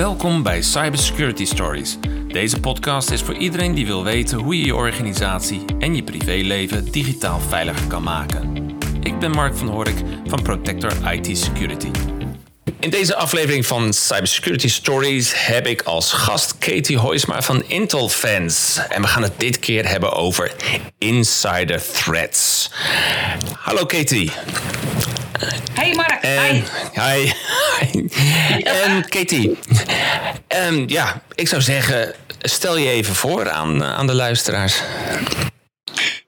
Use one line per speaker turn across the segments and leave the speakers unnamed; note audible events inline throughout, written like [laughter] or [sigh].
Welkom bij Cybersecurity Stories. Deze podcast is voor iedereen die wil weten hoe je je organisatie en je privéleven digitaal veiliger kan maken. Ik ben Mark van Horik van Protector IT Security. In deze aflevering van Cybersecurity Stories heb ik als gast Katie Hoisma van Intel Fans. En we gaan het dit keer hebben over insider threats. Hallo Katie.
Hey Mark,
En,
hi. [laughs]
hi. En Katie, ehm, ja, ik zou zeggen, stel je even voor aan, aan de luisteraars.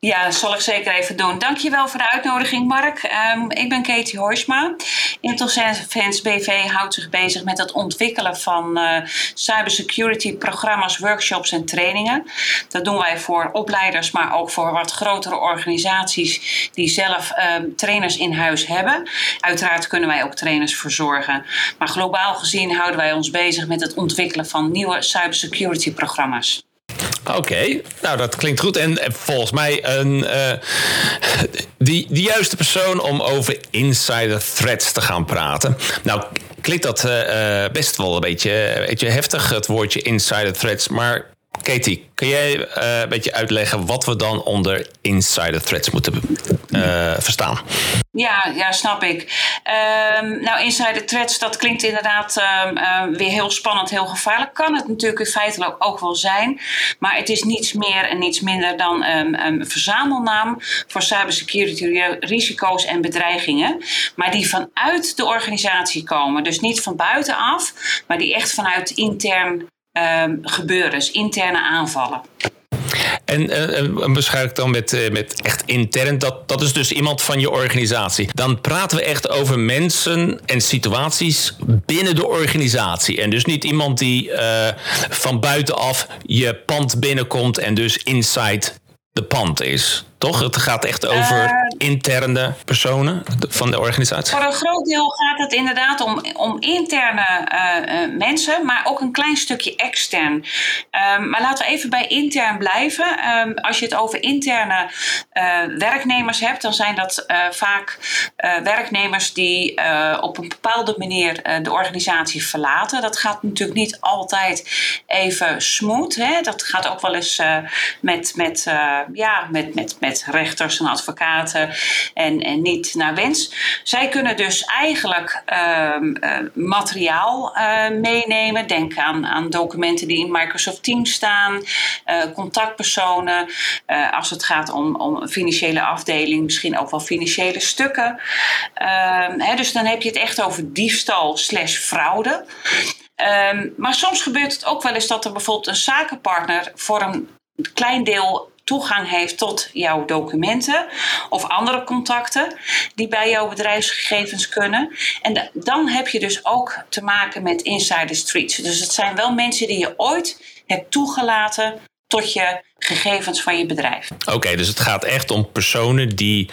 Ja, dat zal ik zeker even doen. Dankjewel voor de uitnodiging, Mark. Ehm, ik ben Katie Horsma. Intel Fans BV houdt zich bezig met het ontwikkelen van uh, cybersecurity programma's, workshops en trainingen. Dat doen wij voor opleiders, maar ook voor wat grotere organisaties die zelf ehm, trainers in huis hebben. Uiteraard kunnen wij ook trainers verzorgen. Maar globaal gezien houden wij ons bezig met het ontwikkelen van nieuwe cybersecurity programma's.
Oké, nou dat klinkt goed. En volgens mij een, uh, die, de juiste persoon om over insider threats te gaan praten. Nou, klinkt dat uh, best wel een beetje, een beetje heftig, het woordje insider threats. Maar Katie, kun jij uh, een beetje uitleggen wat we dan onder insider threats moeten uh, verstaan?
Ja, ja, snap ik. Um, nou, insider threats, dat klinkt inderdaad um, uh, weer heel spannend, heel gevaarlijk. Kan het natuurlijk in feite ook wel zijn. Maar het is niets meer en niets minder dan een verzamelnaam voor cybersecurity risico's en bedreigingen. Maar die vanuit de organisatie komen. Dus niet van buitenaf, maar die echt vanuit intern um, gebeuren, interne aanvallen.
En uh, beschrijf ik dan met, uh, met echt intern, dat, dat is dus iemand van je organisatie. Dan praten we echt over mensen en situaties binnen de organisatie. En dus niet iemand die uh, van buitenaf je pand binnenkomt en dus inside de pand is. Toch? Het gaat echt over interne personen van de organisatie.
Voor een groot deel gaat het inderdaad om, om interne uh, uh, mensen, maar ook een klein stukje extern. Um, maar laten we even bij intern blijven. Um, als je het over interne werknemers hebt, dan zijn dat vaak werknemers die op een bepaalde manier de organisatie verlaten. Dat gaat natuurlijk niet altijd even smooth. Hè? Dat gaat ook wel eens met, met, ja, met, met met rechters en advocaten en, en niet naar wens. Zij kunnen dus eigenlijk uh, uh, materiaal uh, meenemen. Denk aan, aan documenten die in Microsoft Teams staan, contactpersonen. als het gaat om, om financiële afdeling, misschien ook wel financiële stukken. Hè, dus dan heb je het echt over diefstal slash fraude. Um, maar soms gebeurt het ook wel eens dat er bijvoorbeeld een zakenpartner voor een klein deel toegang heeft tot jouw documenten of andere contacten die bij jouw bedrijfsgegevens kunnen. En dan heb je dus ook te maken met insider streets. Dus het zijn wel mensen die je ooit hebt toegelaten tot je gegevens van je bedrijf.
Oké, dus het gaat echt om personen die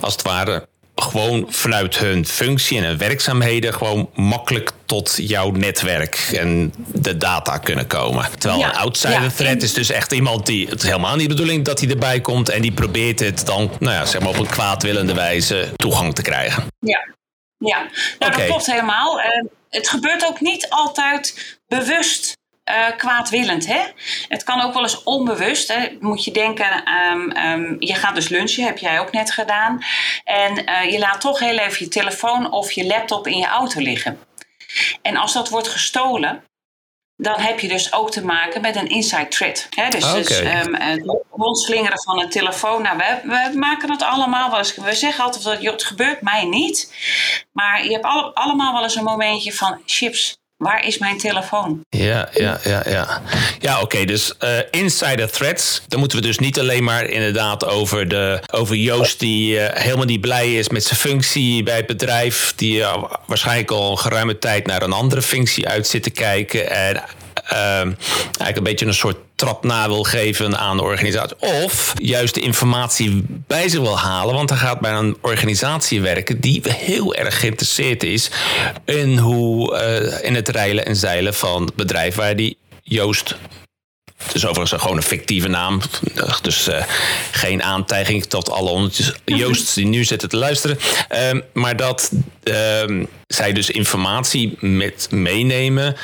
als het ware gewoon vanuit hun functie en hun werkzaamheden gewoon makkelijk tot jouw netwerk en de data kunnen komen. Terwijl ja, een outsider ja, threat is dus echt iemand die het is helemaal niet de bedoeling dat hij erbij komt en die probeert het dan, nou ja, zeg maar op een kwaadwillende wijze toegang te krijgen.
Ja, ja. Nou, okay. dat klopt helemaal. Uh, het gebeurt ook niet altijd bewust uh, kwaadwillend. Hè? Het kan ook wel eens onbewust. Hè? Moet je denken, um, um, je gaat dus lunchen, heb jij ook net gedaan. En uh, je laat toch heel even je telefoon of je laptop in je auto liggen. En als dat wordt gestolen, dan heb je dus ook te maken met een inside threat. Hè? Dus, okay. dus um, het rondslingeren van een telefoon. Nou, we, we maken het allemaal wel eens. We zeggen altijd dat het gebeurt mij niet. Maar je hebt alle, allemaal wel eens een momentje van chips Waar is mijn telefoon?
Ja, ja, ja, ja. Ja, oké. Dus uh, insider threats. Dan moeten we dus niet alleen maar inderdaad over, de, over Joost die uh, helemaal niet blij is met zijn functie bij het bedrijf. Die uh, waarschijnlijk al een geruime tijd naar een andere functie uit zit te kijken. En eigenlijk een beetje een soort trap na wil geven aan de organisatie. Of juist de informatie bij zich wil halen. Want hij gaat bij een organisatie werken die heel erg geïnteresseerd is in, hoe, uh, in het reilen en zeilen van het bedrijf waar die Joost het is overigens gewoon een fictieve naam. Dus uh, geen aantijging tot alle. Joost die nu zitten te luisteren. Uh, maar dat, uh, zij dus informatie met meenemen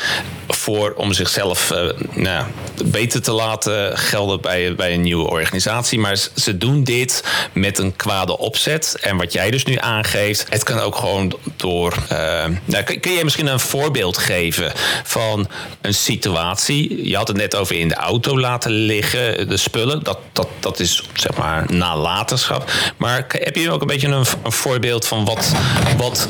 voor, om zichzelf uh, nou, beter te laten gelden bij, bij een nieuwe organisatie. Maar ze doen dit met een kwade opzet. En wat jij dus nu aangeeft, het kan ook gewoon door. Uh, nou, kun, je misschien een voorbeeld geven van een situatie? Je had het net over in de auto laten liggen, de spullen. Dat, dat, dat is zeg maar nalatenschap. Maar heb je ook een beetje een, voorbeeld van wat, wat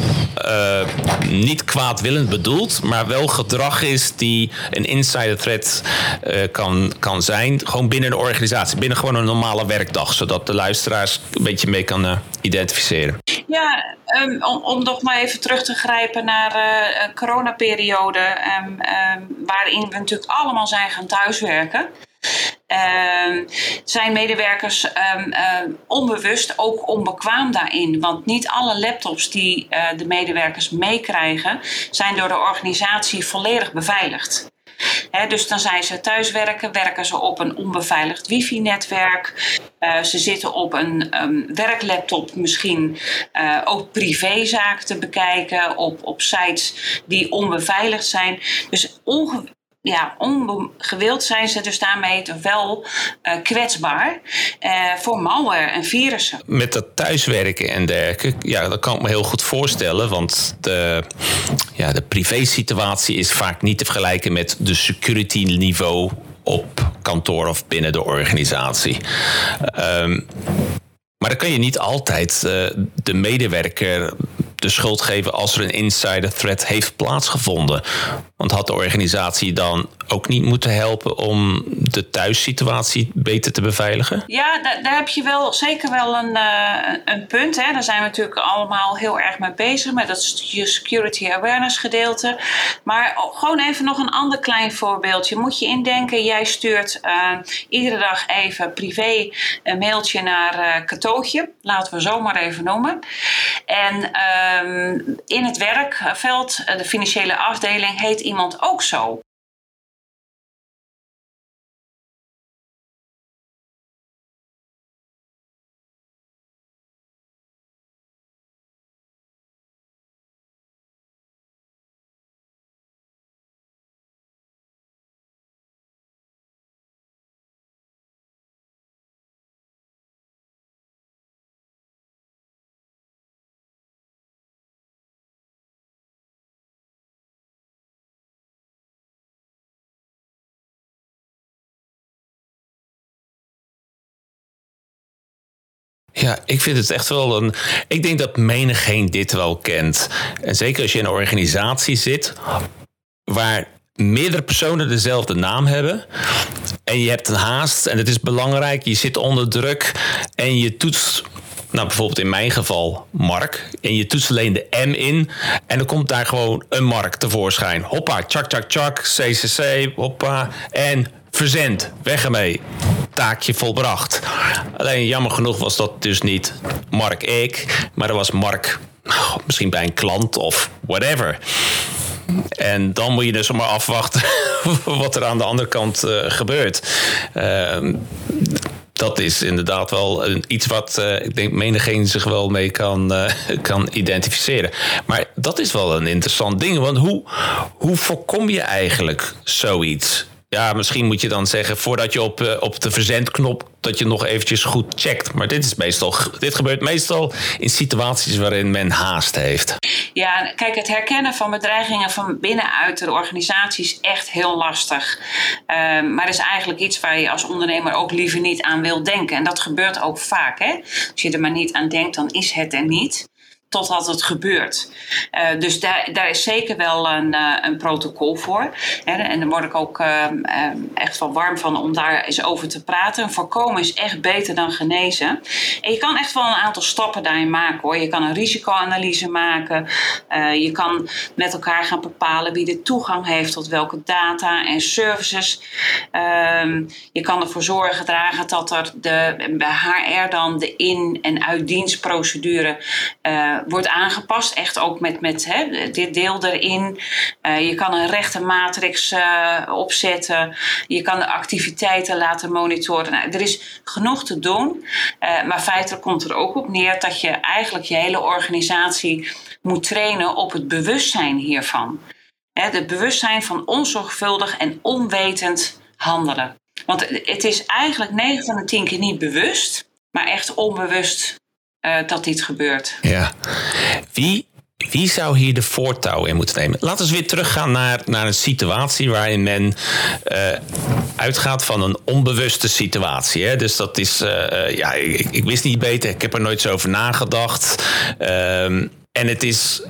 niet kwaadwillend bedoeld, maar wel gedrag is die een insider threat uh, kan, kan zijn, gewoon binnen een organisatie, binnen gewoon een normale werkdag, zodat de luisteraars een beetje mee kan uh, identificeren?
Ja, um, om, om nog maar even terug te grijpen naar de uh, coronaperiode, um, um, waarin we natuurlijk allemaal zijn gaan thuiswerken. Zijn medewerkers um, uh, onbewust ook onbekwaam daarin? Want niet alle laptops die uh, de medewerkers meekrijgen, zijn door de organisatie volledig beveiligd. Dus dan zijn ze thuiswerken, werken ze op een onbeveiligd wifi-netwerk. Uh, ze zitten op een um, werklaptop misschien uh, ook privézaken te bekijken op, op sites die onbeveiligd zijn. Dus onge ja, ongewild zijn ze dus daarmee wel uh, kwetsbaar uh, voor malware en virussen.
Met dat thuiswerken en dergelijke, ja, dat kan ik me heel goed voorstellen. Want de, ja, de privé-situatie is vaak niet te vergelijken met de security niveau op kantoor of binnen de organisatie. Um, maar dan kan je niet altijd uh, de medewerker de schuld geven als er een insider threat heeft plaatsgevonden. Want had de organisatie dan ook niet moeten helpen om de thuissituatie beter te beveiligen?
Ja, daar, daar heb je wel zeker wel een, uh, een punt. Hè. Daar zijn we natuurlijk allemaal heel erg mee bezig met dat security awareness gedeelte. Maar gewoon even nog een ander klein voorbeeldje. Moet je indenken, jij stuurt uh, iedere dag even privé een mailtje naar uh. Laten we zo maar even noemen. En um, in het werkveld, de financiële afdeling, heet iemand ook zo.
Ja, ik vind het echt wel een. Ik denk dat menigeen dit wel kent. En zeker als je in een organisatie zit waar meerdere personen dezelfde naam hebben. En je hebt een haast en het is belangrijk. Je zit onder druk en je toetst. Nou, bijvoorbeeld in mijn geval Mark. En je toetst alleen de M in. En dan komt daar gewoon een Mark tevoorschijn. Hoppa, tjak, tjak, tjak. CCC, hoppa. En verzend. Weg ermee taakje volbracht. Alleen jammer genoeg was dat dus niet Mark ik, maar dat was Mark oh, misschien bij een klant of whatever. En dan moet je dus maar afwachten [laughs] wat er aan de andere kant uh, gebeurt. Uh, dat is inderdaad wel iets wat uh, ik denk menigeen zich wel mee kan, uh, kan identificeren. Maar dat is wel een interessant ding. Want hoe, hoe voorkom je eigenlijk zoiets? Ja, misschien moet je dan zeggen voordat je op, uh, op de verzendknop dat je nog eventjes goed checkt. Maar dit is meestal, dit gebeurt meestal in situaties waarin men haast heeft.
Ja, kijk, het herkennen van bedreigingen van binnenuit de organisatie is echt heel lastig. Uh, maar is eigenlijk iets waar je als ondernemer ook liever niet aan wil denken. En dat gebeurt ook vaak. Hè? Als je er maar niet aan denkt, dan is het er niet totdat het gebeurt. Uh, dus daar, daar is zeker wel een, uh, een protocol voor. Hè, en daar word ik ook uh, echt wel warm van om daar eens over te praten. Voorkomen is echt beter dan genezen. En je kan echt wel een aantal stappen daarin maken hoor. Je kan een risicoanalyse maken. je kan met elkaar gaan bepalen wie de toegang heeft tot welke data en services. Ehm, je kan ervoor zorgen dragen dat er de, bij HR dan de in- en uitdienstprocedure wordt aangepast. Echt ook met, met hè, dit deel erin. Uh, je kan een rechte matrix uh, opzetten. Je kan de activiteiten laten monitoren. Nou, er is genoeg te doen. Maar feitelijk komt er ook op neer dat je eigenlijk je hele organisatie moet trainen op het bewustzijn hiervan. Het bewustzijn van onzorgvuldig en onwetend handelen. Want het is eigenlijk 9 van de 10 keer niet bewust, maar echt onbewust uh, dat dit gebeurt.
Ja. Wie wie zou hier de voortouw in moeten nemen? Laten we weer teruggaan naar, naar een situatie waarin men uh, uitgaat van een onbewuste situatie. Hè? Dus dat is, uh, ja, ik, ik, wist niet beter, ik heb er nooit zo over nagedacht. Uh, en het is,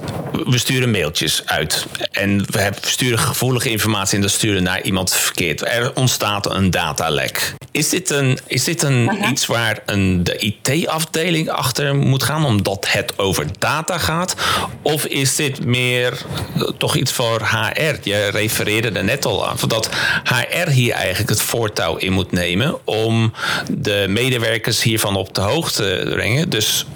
we sturen mailtjes uit. En we sturen gevoelige informatie en dat sturen naar iemand verkeerd. Er ontstaat een datalek. Is dit, een, is dit een, iets waar een, de IT-afdeling achter moet gaan, omdat het over data gaat? Of is dit meer eh, toch iets voor HR? Je refereerde er net al aan, dat HR hier eigenlijk het voortouw in moet nemen om de medewerkers hiervan op de hoogte te brengen. Dus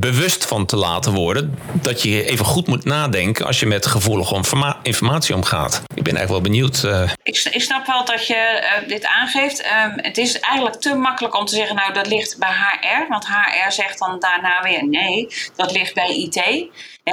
bewust van te laten worden dat je even goed moet nadenken als je met gevoelige informatie omgaat. Ik ben eigenlijk wel benieuwd. Uh...
Ik, snap wel dat je uh, dit aangeeft. Um, het is eigenlijk te makkelijk om te zeggen, nou dat ligt bij HR. Want HR zegt dan daarna weer nee, dat ligt bij IT.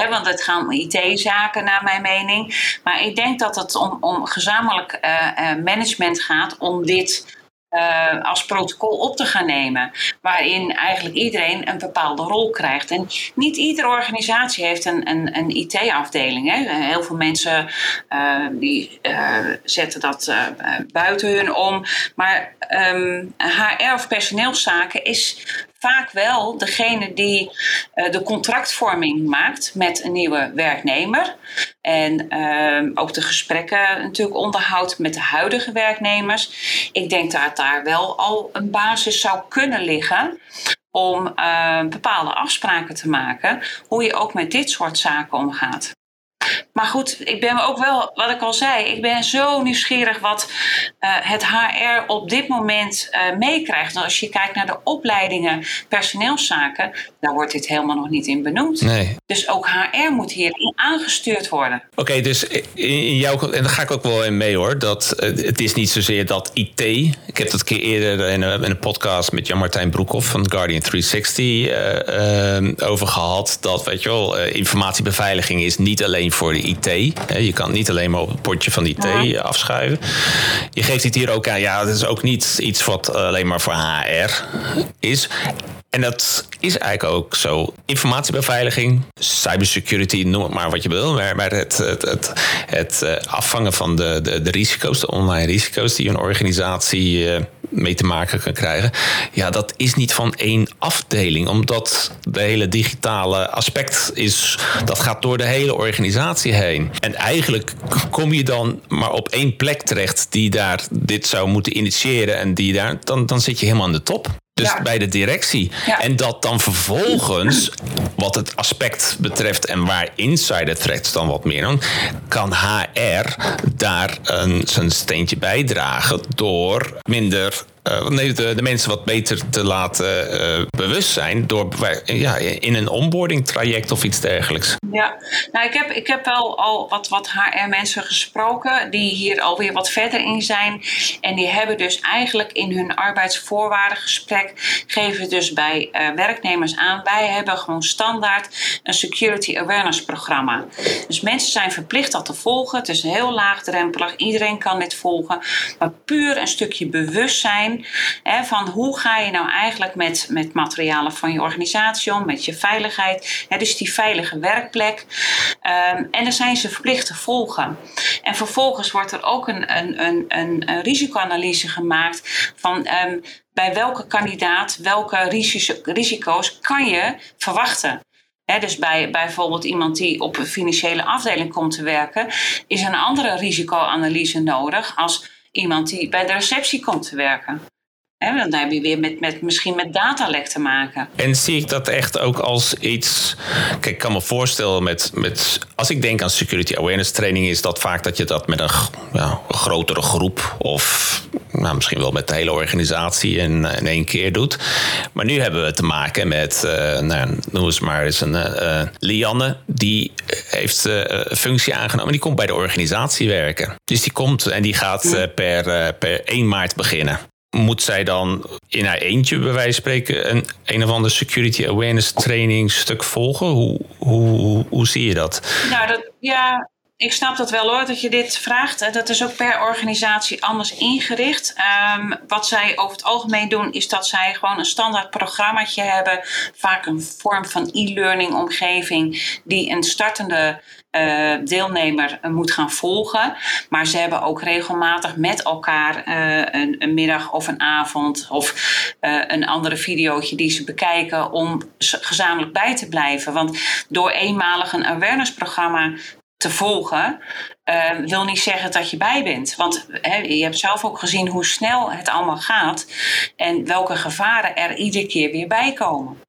Want het gaan om IT-zaken naar mijn mening. Maar ik denk dat het om, om gezamenlijk uh, management gaat om dit uh, als protocol op te gaan nemen. Waarin eigenlijk iedereen een bepaalde rol krijgt. En niet iedere organisatie heeft een, een, een IT-afdeling. Heel veel mensen uh, die uh, zetten dat buiten hun om. Maar um, ehm, HR of personeelszaken is vaak wel degene die uh, de contractvorming maakt met een nieuwe werknemer. En uh, ook de gesprekken natuurlijk onderhoudt met de huidige werknemers. Ik denk dat daar wel al een basis zou kunnen liggen om uh, bepaalde afspraken te maken. Hoe je ook met dit soort zaken omgaat. Maar goed, ik ben ook wel, wat ik al zei, ik ben zo nieuwsgierig wat uh, het HR op dit moment uh, meekrijgt. als je kijkt naar de opleidingen personeelszaken, daar wordt dit helemaal nog niet in benoemd. Nee. Dus ook HR moet hierin aangestuurd worden.
Oké, dus in jouw, en daar ga ik ook wel in mee hoor, dat uh, het is niet zozeer dat IT. Ik heb dat een keer eerder in een, in een podcast met Jan-Martijn Broekhoff van Guardian 360 over gehad. Dat, weet je wel, informatiebeveiliging is niet alleen voor de IT. Je kan niet alleen maar op het potje van IT ja. afschuiven. Je geeft het hier ook aan, ja, het is ook niet iets wat alleen maar voor HR is. En dat is eigenlijk ook zo. Informatiebeveiliging, cybersecurity, noem het maar wat je wil. Maar, het, het, het, eh, afvangen van de, de, de, risico's, de online risico's die een organisatie eh, mee te maken kan krijgen. Ja, dat is niet van één afdeling. Omdat de hele digitale aspect is, dat gaat door de hele organisatie heen. En eigenlijk kom je dan maar op één plek terecht die daar dit zou moeten initiëren. En die daar, dan, dan zit je helemaal aan de top. Dus bij de directie. En dat dan vervolgens, wat het aspect betreft en waar insider threats dan wat meer doen, kan HR daar een, zijn steentje bijdragen door minder uh, nee, de, mensen wat beter te laten uh, bewust zijn door ja, in een onboarding traject of iets dergelijks.
Ja, nou, ik heb, ik heb wel al wat, wat HR-mensen gesproken die hier alweer wat verder in zijn. En die hebben dus eigenlijk in hun arbeidsvoorwaardengesprek geven dus bij uh, werknemers aan. Wij hebben gewoon standaard een security awareness programma. Dus mensen zijn verplicht dat te volgen. Het is heel laagdrempelig. Iedereen kan dit volgen. Maar puur een stukje bewustzijn Van hoe ga je nou eigenlijk met, met materialen van je organisatie om, met je veiligheid. Hè, dus die veilige werkplek. Um, en dan zijn ze verplicht te volgen. En vervolgens wordt er ook een, een, een, een, een risicoanalyse gemaakt van um, bij welke kandidaat welke risico's kan je verwachten. dus bij bijvoorbeeld iemand die op een financiële afdeling komt te werken, is een andere risicoanalyse nodig als iemand die bij de receptie komt te werken. Dan heb je weer met, met, misschien met datalek te maken.
En zie ik dat echt ook als iets. Kijk, ik kan me voorstellen met. met als ik denk aan security awareness training, is dat vaak dat je dat met een, ja, een grotere groep. of nou, misschien wel met de hele organisatie in, in één keer doet. Maar nu hebben we te maken met. Uh, nou, noem eens maar eens een. Uh, Lianne, die heeft uh, functie aangenomen. Die komt bij de organisatie werken. Dus die komt en die gaat per, per 1 maart beginnen. Moet zij dan in haar eentje, bij wijze van spreken, een, een of ander security awareness training stuk volgen? Hoe, hoe, hoe, zie je dat?
Nou, dat, ja, ik snap dat wel hoor, dat je dit vraagt. Dat is ook per organisatie anders ingericht. Ehm, wat zij over het algemeen doen, is dat zij gewoon een standaard programmaatje hebben. Vaak een vorm van e-learning omgeving, die een startende uh, deelnemer moet gaan volgen. Maar ze hebben ook regelmatig met elkaar uh, een, een, middag of een avond of een andere videootje die ze bekijken om gezamenlijk bij te blijven. Want door eenmalig een awareness programma te volgen, wil niet zeggen dat je bij bent. Want je hebt zelf ook gezien hoe snel het allemaal gaat en welke gevaren er iedere keer weer bij komen.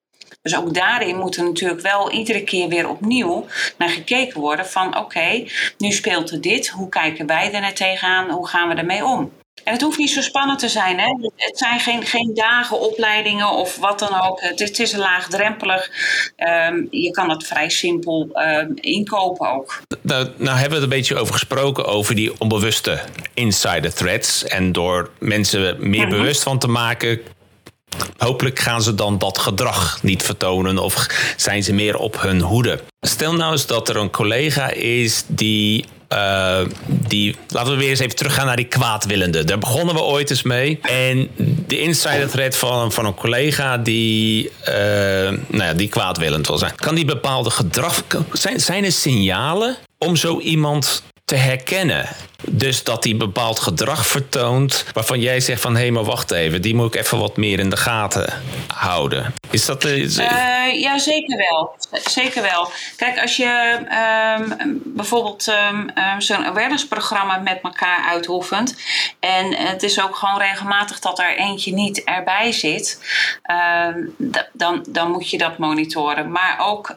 Dus ook daarin moet er natuurlijk wel iedere keer weer opnieuw naar gekeken worden van oké, nu speelt er dit, hoe kijken wij er net tegenaan, hoe gaan we ermee om? En het hoeft niet zo spannend te zijn. Hè? Het zijn geen, geen dagen, opleidingen of wat dan ook. Het, het is laagdrempelig. Um, je kan het vrij simpel um, inkopen ook.
Nou, nou hebben we het een beetje over gesproken, over die onbewuste insider threats. En door mensen meer mm -hmm. bewust van te maken, Hopelijk gaan ze dan dat gedrag niet vertonen of zijn ze meer op hun hoede. Stel nou eens dat er een collega is die uh, die, laten we weer eens even teruggaan naar die kwaadwillende. Daar begonnen we ooit eens mee. En de insider thread van, van een collega die, uh, nou ja, die kwaadwillend wil zijn. Kan die bepaalde gedrag. Zijn, zijn er signalen om zo iemand te herkennen. Dus dat hij bepaald gedrag vertoont waarvan jij zegt van hé, maar wacht even, die moet ik even wat meer in de gaten houden. Is dat uh,
uh, ja, zeker wel. Zeker wel. Kijk, als je um, bijvoorbeeld um, zo'n awareness-programma met elkaar uitoefent en het is ook gewoon regelmatig dat er eentje niet erbij zit, dan, dan moet je dat monitoren. Maar ook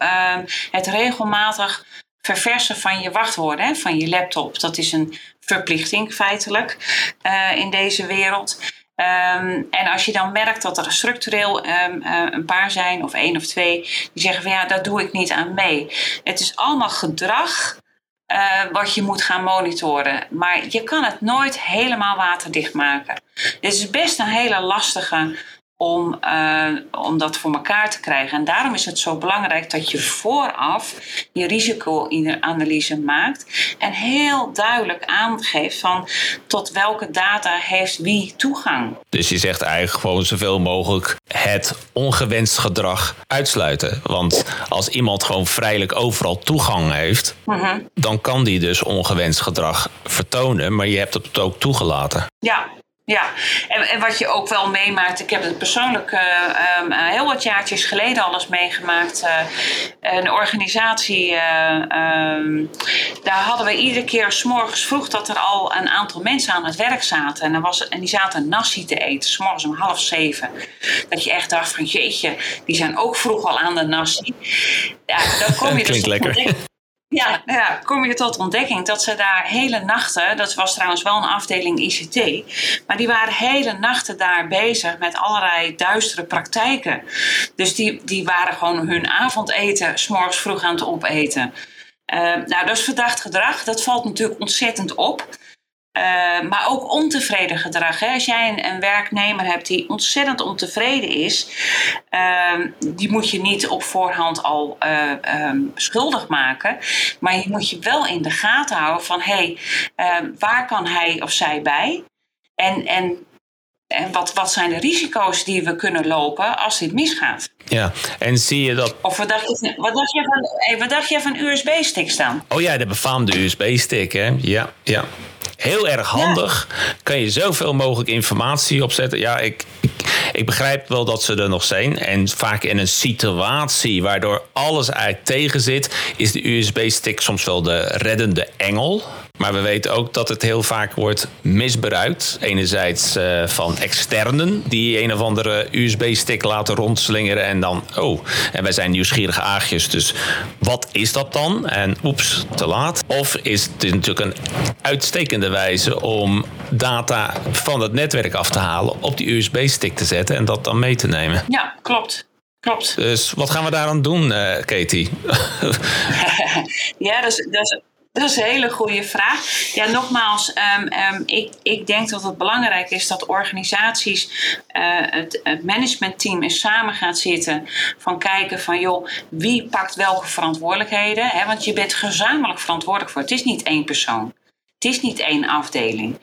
het regelmatig verversen van je wachtwoorden, hè, van je laptop. Dat is een verplichting feitelijk uh, in deze wereld. Um, en als je dan merkt dat er structureel um, uh, een paar zijn, of één of twee, die zeggen van ja, dat doe ik niet aan mee. Het is allemaal gedrag uh, wat je moet gaan monitoren. Maar je kan het nooit helemaal waterdicht maken. Dit is best een hele lastige om, uh, om dat voor elkaar te krijgen. En daarom is het zo belangrijk dat je vooraf je risicoanalyse maakt en heel duidelijk aangeeft van tot welke data heeft wie toegang.
Dus je zegt eigenlijk gewoon zoveel mogelijk het ongewenst gedrag uitsluiten. Want als iemand gewoon vrijelijk overal toegang heeft, uh -huh. dan kan die dus ongewenst gedrag vertonen, maar je hebt het ook toegelaten.
Ja, ja, en, en wat je ook wel meemaakt, ik heb het persoonlijk uh, um, heel wat jaartjes geleden al eens meegemaakt. Uh, een organisatie, um, daar hadden we iedere keer s morgens vroeg dat er al een aantal mensen aan het werk zaten. En, er was, en die zaten nasi te eten, s morgens om half zeven. Dat je echt dacht van jeetje, die zijn ook vroeg al aan de nasi. Ja, dan kom je [laughs]
Klinkt dus lekker.
Ja, ja, kom je tot ontdekking dat ze daar hele nachten, dat was trouwens wel een afdeling ICT, maar die waren hele nachten daar bezig met allerlei duistere praktijken. Dus die, die waren gewoon hun avondeten s'morgens vroeg aan het opeten. Uh, nou, dat is verdacht gedrag. Dat valt natuurlijk ontzettend op. Uh, maar ook ontevreden gedrag. Hè? Als jij een, een, werknemer hebt die ontzettend ontevreden is, uh, die moet je niet op voorhand al uh, um, schuldig maken. Maar je moet je wel in de gaten houden van hé, hey, waar kan hij of zij bij? En, en, en wat, wat zijn de risico's die we kunnen lopen als dit misgaat?
Ja, en zie je dat.
Of wat dacht je, wat dacht je van, hey, wat dacht je van USB-sticks dan?
Oh ja, de befaamde USB-stick, hè? Ja, ja heel erg handig. Ja. Kan je zoveel mogelijk informatie opzetten. Ja, ik, ik, ik, begrijp wel dat ze er nog zijn. En vaak in een situatie waardoor alles eigenlijk tegen zit, is de USB-stick soms wel de reddende engel. Maar we weten ook dat het heel vaak wordt misbruikt. Enerzijds uh, van externen die een of andere USB-stick laten rondslingeren en dan, oh, en wij zijn nieuwsgierige aagjes, dus wat is dat dan? En oeps, te laat. Of is het natuurlijk een uitstekende wijze om data van het netwerk af te halen, op die USB-stick te zetten en dat dan mee te nemen?
Ja, klopt. Klopt.
Dus wat gaan we daaraan doen, uh, Katie? [laughs] [laughs]
ja, dat is, dat is Dat is een hele goede vraag. Ja, nogmaals, um, um, ik, ik denk dat het belangrijk is dat organisaties, uh, het, het managementteam eens samen gaat zitten. Van kijken van, joh, wie pakt welke verantwoordelijkheden? Hè? Want je bent gezamenlijk verantwoordelijk voor. Het is niet één persoon. Het is niet één afdeling.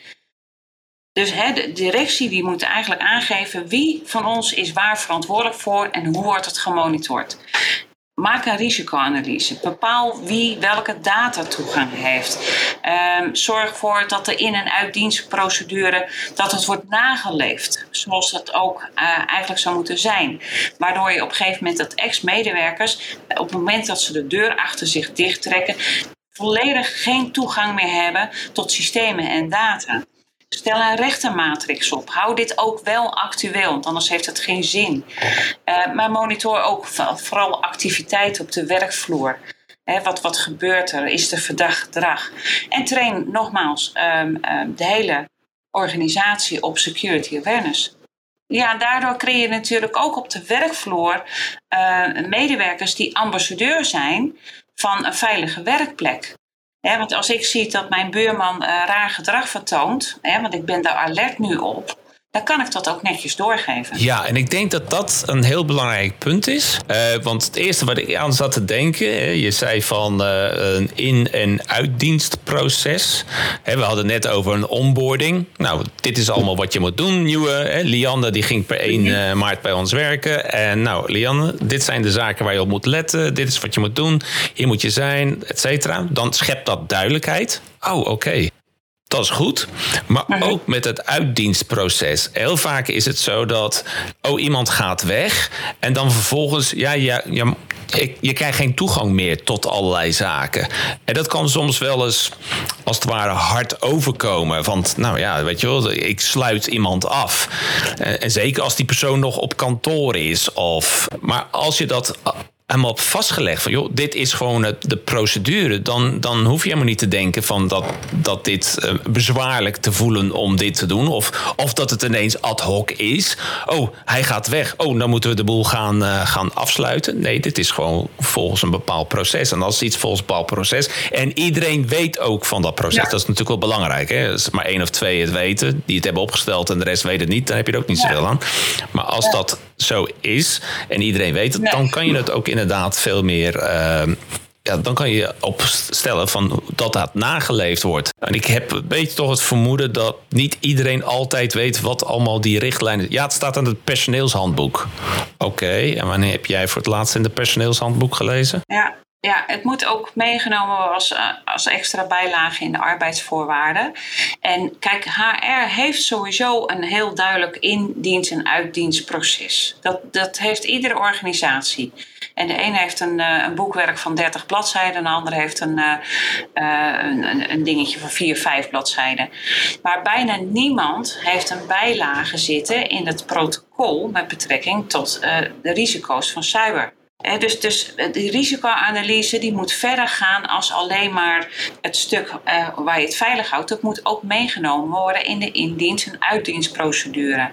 Dus hè, de directie die moet eigenlijk aangeven wie van ons is waar verantwoordelijk voor en hoe wordt het gemonitord. Maak een risicoanalyse. Bepaal wie welke data toegang heeft. Um, zorg ervoor dat de in- en uitdienstprocedure dat het wordt nageleefd. Zoals het ook uh, eigenlijk zou moeten zijn. Waardoor je op een gegeven moment dat ex-medewerkers op het moment dat ze de deur achter zich dichttrekken volledig geen toegang meer hebben tot systemen en data. Stel een rechtenmatrix op. Hou dit ook wel actueel, want anders heeft het geen zin. Uh, maar monitor ook vooral activiteit op de werkvloer. Wat, wat gebeurt er? Is er gedrag? En train nogmaals um, um, de hele organisatie op security awareness. Ja, daardoor creëer je natuurlijk ook op de werkvloer uh, medewerkers die ambassadeur zijn van een veilige werkplek want als ik zie dat mijn buurman uh, raar gedrag vertoont, want ik ben daar alert nu op, dan kan ik dat ook netjes doorgeven.
Ja, en ik denk dat dat een heel belangrijk punt is. Uh, want het eerste wat ik aan zat te denken, je zei van uh, een in- en uitdienstproces. We hadden net over een onboarding. Nou, dit is allemaal wat je moet doen. Nieuwe, hè, Lianne die ging per 1 uh, maart bij ons werken. En nou, Lianne, dit zijn de zaken waar je op moet letten. Dit is wat je moet doen. Hier moet je zijn, et cetera. Dan schept dat duidelijkheid. Oh, oké. Dat is goed. Maar ook met het uitdienstproces. Heel vaak is het zo dat, oh, iemand gaat weg. En dan vervolgens, ja, ja, ja je, je krijgt geen toegang meer tot allerlei zaken. En dat kan soms wel eens, als het ware, hard overkomen. Want, nou ja, weet je wel, ik sluit iemand af. En zeker als die persoon nog op kantoor is. Of, maar als je dat helemaal op vastgelegd van joh, dit is gewoon de procedure, dan, dan hoef je helemaal niet te denken van dat, dat dit uh, bezwaarlijk te voelen om dit te doen. Of, of dat het ineens ad hoc is. Oh, hij gaat weg. Oh, dan moeten we de boel gaan, uh, gaan afsluiten. Nee, dit is gewoon volgens een bepaald proces. En als iets volgens een bepaald proces. En iedereen weet ook van dat proces. Ja. Dat is natuurlijk wel belangrijk. Hè? Als maar één of twee het weten, die het hebben opgesteld en de rest weet het niet, dan heb je er ook niet zoveel aan. Maar als ja. dat zo is en iedereen weet het, nee. dan kan je het ook inderdaad veel meer. Uh, ja, dan kan je opstellen van dat dat nageleefd wordt. En ik heb een beetje toch het vermoeden dat niet iedereen altijd weet wat allemaal die richtlijnen. Ja, het staat in het personeelshandboek. Oké, en wanneer heb jij voor het laatst in het personeelshandboek gelezen?
Ja, ja, het moet ook meegenomen worden als, als extra bijlage in de arbeidsvoorwaarden. En kijk, HR heeft sowieso een heel duidelijk indienst- en uitdienstproces. Dat, dat heeft iedere organisatie. En de ene heeft een, een boekwerk van 30 bladzijden, de andere heeft een, uh, een, een dingetje van 4, 5 bladzijden. Maar bijna niemand heeft een bijlage zitten in het protocol met betrekking tot de risico's van cyber. Dus, dus die risicoanalyse die moet verder gaan als alleen maar het stuk uh, waar je het veilig houdt. Dat moet ook meegenomen worden in de indienst- en uitdienstprocedure.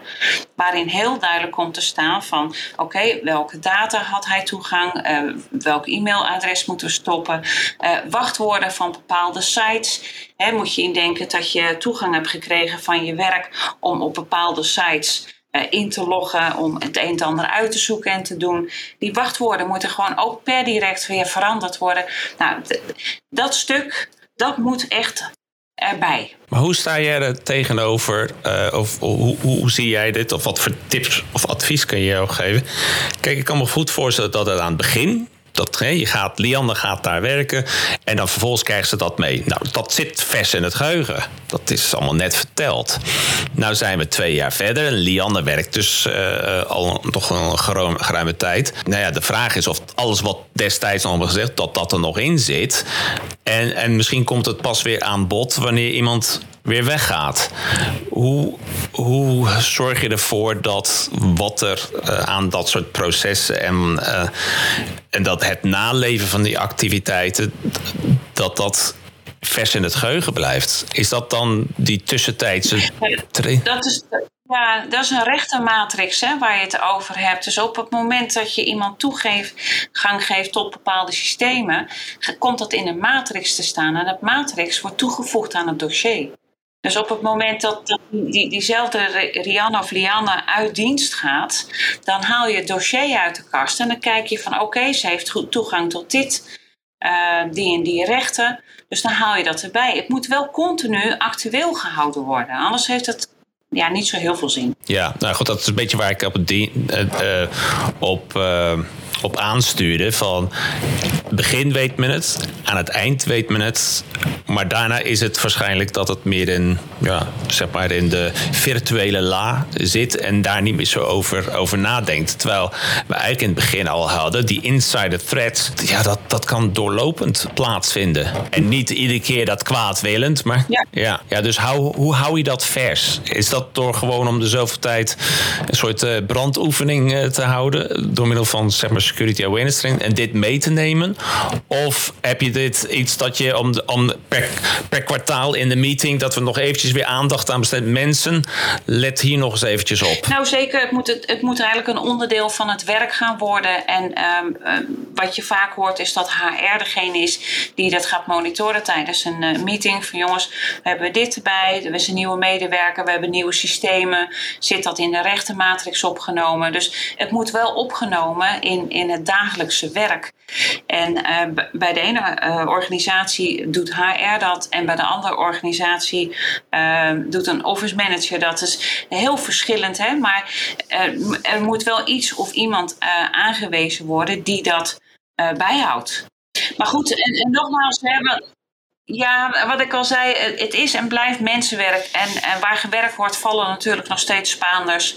Waarin heel duidelijk komt te staan van oké, welke data had hij toegang? Uh, welk e-mailadres moeten we stoppen? Uh, wachtwoorden van bepaalde sites. He, moet je indenken dat je toegang hebt gekregen van je werk om op bepaalde sites in te loggen, om het een en ander uit te zoeken en te doen. Die wachtwoorden moeten gewoon ook per direct weer veranderd worden. Nou, dat stuk, dat moet echt erbij.
Maar hoe sta jij er tegenover? Uh, of hoe, hoe, zie jij dit? Of wat voor tips of advies kun je ook geven? Kijk, ik kan me goed voorstellen dat het aan het begin dat, je gaat, Lianne gaat daar werken en dan vervolgens krijgt ze dat mee. Nou, dat zit vers in het geheugen. Dat is allemaal net verteld. Nou zijn we twee jaar verder en Lianne werkt dus uh, al toch een geruime tijd. Nou ja, de vraag is of alles wat destijds al hebben gezegd, dat dat er nog in zit. En, en misschien komt het pas weer aan bod wanneer iemand weer weggaat. Hoe, hoe zorg je ervoor dat wat er uh, aan dat soort processen en, en dat het naleven van die activiteiten, dat dat vers in het geheugen blijft? Is dat dan die tussentijdse
dat is, Ja, dat is een rechtenmatrix hè, waar je het over hebt. Dus op het moment dat je iemand toegang geeft tot bepaalde systemen, komt dat in een matrix te staan. En dat matrix wordt toegevoegd aan het dossier. Dus op het moment dat die, diezelfde Rianne of Lianne uit dienst gaat, dan haal je het dossier uit de kast en dan kijk je van oké, ze heeft goed toegang tot dit, uh, die en die rechten. Dus dan haal je dat erbij. Het moet wel continu actueel gehouden worden, anders heeft het ja, niet zo heel veel zin.
Ja, nou goed, dat is een beetje waar ik op, uh, op uh, op aanstuurde. Van begin weet men het, aan het eind weet men het. Maar daarna is het waarschijnlijk dat het meer in, ja, zeg maar in de virtuele la zit en daar niet meer zo over, over nadenkt. Terwijl we eigenlijk in het begin al hadden, die insider threat, ja, dat, dat kan doorlopend plaatsvinden. En niet iedere keer dat kwaadwillend, maar ja. ja, ja dus hou, hoe hou je dat vers? Is dat door gewoon om de zoveel tijd een soort uh, brandoefening uh, te houden? Door middel van zeg maar security awareness training en dit mee te nemen? Of heb je dit iets dat je om, om per, per kwartaal in de meeting dat we nog eventjes weer aandacht aan besteden? Mensen, let hier nog eens eventjes op.
Nou zeker, het moet, het, het moet eigenlijk een onderdeel van het werk gaan worden. En um, wat je vaak hoort is dat HR degene is die dat gaat monitoren tijdens een uh, meeting. Van jongens, we hebben dit erbij, we zijn nieuwe medewerker, we hebben nieuwe systemen. Zit dat in de rechtenmatrix opgenomen? Dus het moet wel opgenomen in, in het dagelijkse werk. En uh, bij de ene uh, organisatie doet HR dat en bij de andere organisatie uh, doet een office manager dat. is heel verschillend, hè? maar er moet wel iets of iemand aangewezen worden die dat bijhoudt. Maar goed, en, en nogmaals, we hebben, ja, wat ik al zei, het is en blijft mensenwerk. En, en waar gewerkt wordt, vallen natuurlijk nog steeds Spaanders.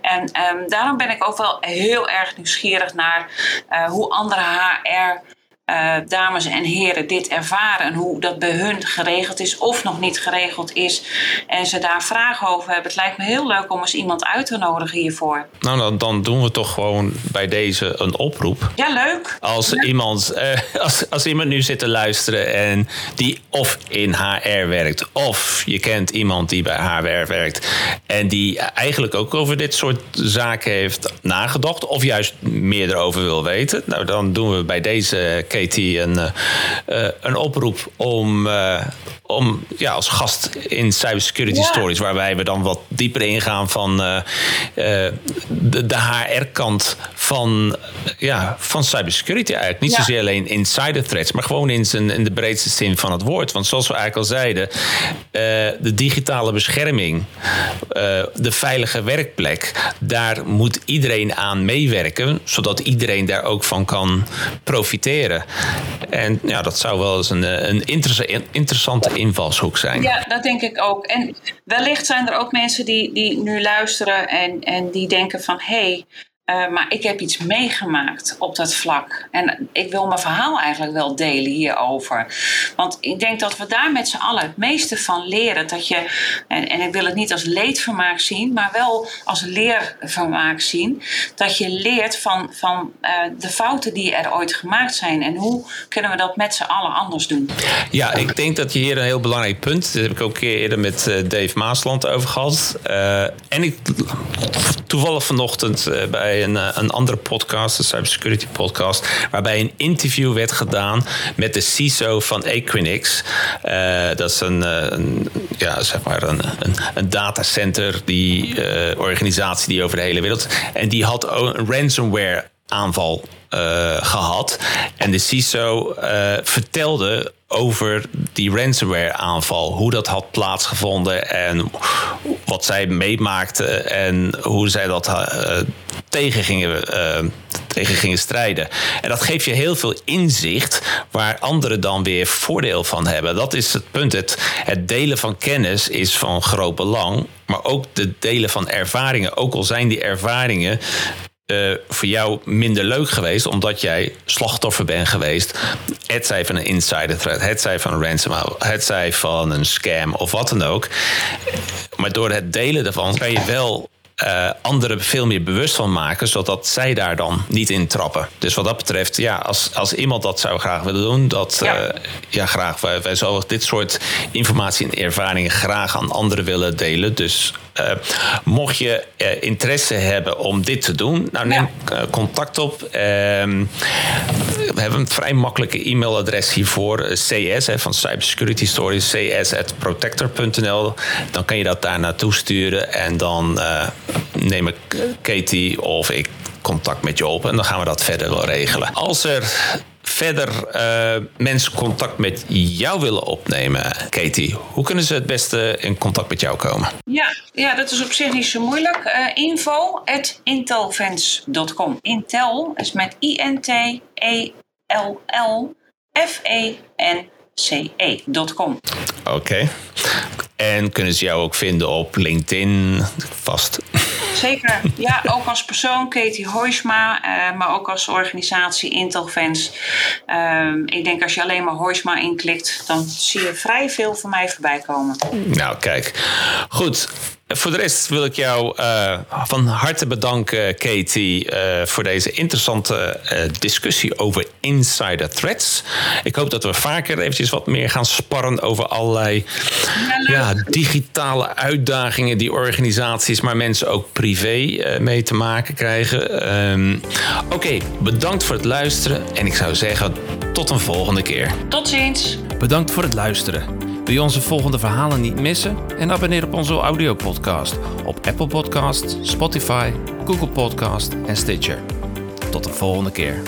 En um, daarom ben ik ook wel heel erg nieuwsgierig naar uh, hoe andere HR uh, dames en heren dit ervaren en hoe dat bij hun geregeld is of nog niet geregeld is en ze daar vragen over hebben. Het lijkt me heel leuk om eens iemand uit te nodigen hiervoor.
Nou, dan, dan doen we toch gewoon bij deze een oproep.
Ja, leuk.
Als, Iemand, uh, als, als iemand nu zit te luisteren en die of in HR werkt of je kent iemand die bij HR werkt en die eigenlijk ook over dit soort zaken heeft nagedacht of juist meer erover wil weten, nou dan doen we bij deze Een, uh, een oproep om, uh, om ja, als gast in Cybersecurity Stories, waarbij we dan wat dieper ingaan van de, de HR-kant van, ja, van cybersecurity eigenlijk. Niet zozeer alleen insider threats, maar gewoon in, zijn, in de breedste zin van het woord. Want zoals we eigenlijk al zeiden, de digitale bescherming, de veilige werkplek, daar moet iedereen aan meewerken, zodat iedereen daar ook van kan profiteren. En ja, dat zou wel eens een, eh, een interessante invalshoek zijn.
Ja, dat denk ik ook. En wellicht zijn er ook mensen die, die nu luisteren en, en die denken van... hé, hey, uh, maar ik heb iets meegemaakt op dat vlak. En ik wil mijn verhaal eigenlijk wel delen hierover. Want ik denk dat we daar met z'n allen het meeste van leren. Dat je, en, en ik wil het niet als leedvermaak zien, maar wel als leervermaak zien. Dat je leert van, van uh, de fouten die er ooit gemaakt zijn. En hoe kunnen we dat met z'n allen anders doen?
Ja, ik denk dat je hier een heel belangrijk punt. Dat heb ik ook eerder met uh, Dave Maasland over gehad. en ik toevallig vanochtend bij een, eh, een andere podcast, een cybersecurity podcast, waarbij een interview werd gedaan met de CISO van Equinix. Uh, dat is een, eh, een, ja, zeg maar een, een, datacenter, die organisatie die over de hele wereld. En die had een ransomware aanval uh, gehad. En de CISO uh, vertelde over die ransomware aanval. Hoe dat had plaatsgevonden en wat zij meemaakten en hoe zij dat uh, tegen, gingen, tegen gingen strijden. En dat geeft je heel veel inzicht waar anderen dan weer voordeel van hebben. Dat is het punt. Het, het delen van kennis is van groot belang. Maar ook de delen van ervaringen. Ook al zijn die ervaringen uh, voor jou minder leuk geweest, omdat jij slachtoffer bent geweest. Het zij van een insider threat, het zij van een ransomware, het zij van een scam of wat dan ook. Maar door het delen daarvan kan je wel uh, anderen veel meer bewust van maken, zodat zij daar dan niet in trappen. Dus wat dat betreft, ja, als, als iemand dat zou graag willen doen, dat ja, uh, ja graag. Wij, wij zouden dit soort informatie en ervaringen graag aan anderen willen delen. Dus uh, mocht je uh, interesse hebben om dit te doen, nou neem ja. contact op. Uh, we hebben een vrij makkelijke e-mailadres hiervoor, CS hè, van Cybersecurity Stories, cs@protector.nl. Dan kan je dat daar naartoe sturen en dan neem ik Katie of ik contact met je op en dan gaan we dat verder wel regelen. Als er verder uh, mensen contact met jou willen opnemen, Katie, hoe kunnen ze het beste in contact met jou komen?
Ja, ja dat is op zich niet zo moeilijk. Uh, info at intelfans.com. Intel is met I-N-T-E-L-L F-E-N-C-E.com.
Oké. Okay. En kunnen ze jou ook vinden op LinkedIn vast?
Zeker. Ja, ook als persoon, Katie Hoisma, uh, maar ook als organisatie Intelfans. Uh, ik denk als je alleen maar Hoisma inklikt, dan zie je vrij veel van mij voorbij komen.
Nou, kijk. Goed. Voor de rest wil ik jou uh, van harte bedanken, Katie, uh, voor deze interessante uh, discussie over insider threats. Ik hoop dat we vaker eventjes wat meer gaan sparren over allerlei ja, digitale uitdagingen die organisaties, maar mensen ook privé mee te maken krijgen. Um, Oké, okay, bedankt voor het luisteren en ik zou zeggen tot een volgende keer.
Tot ziens.
Bedankt voor het luisteren. Wil je onze volgende verhalen niet missen? En abonneer op onze audiopodcast op Apple Podcast, Spotify, Google Podcast en Stitcher. Tot de volgende keer.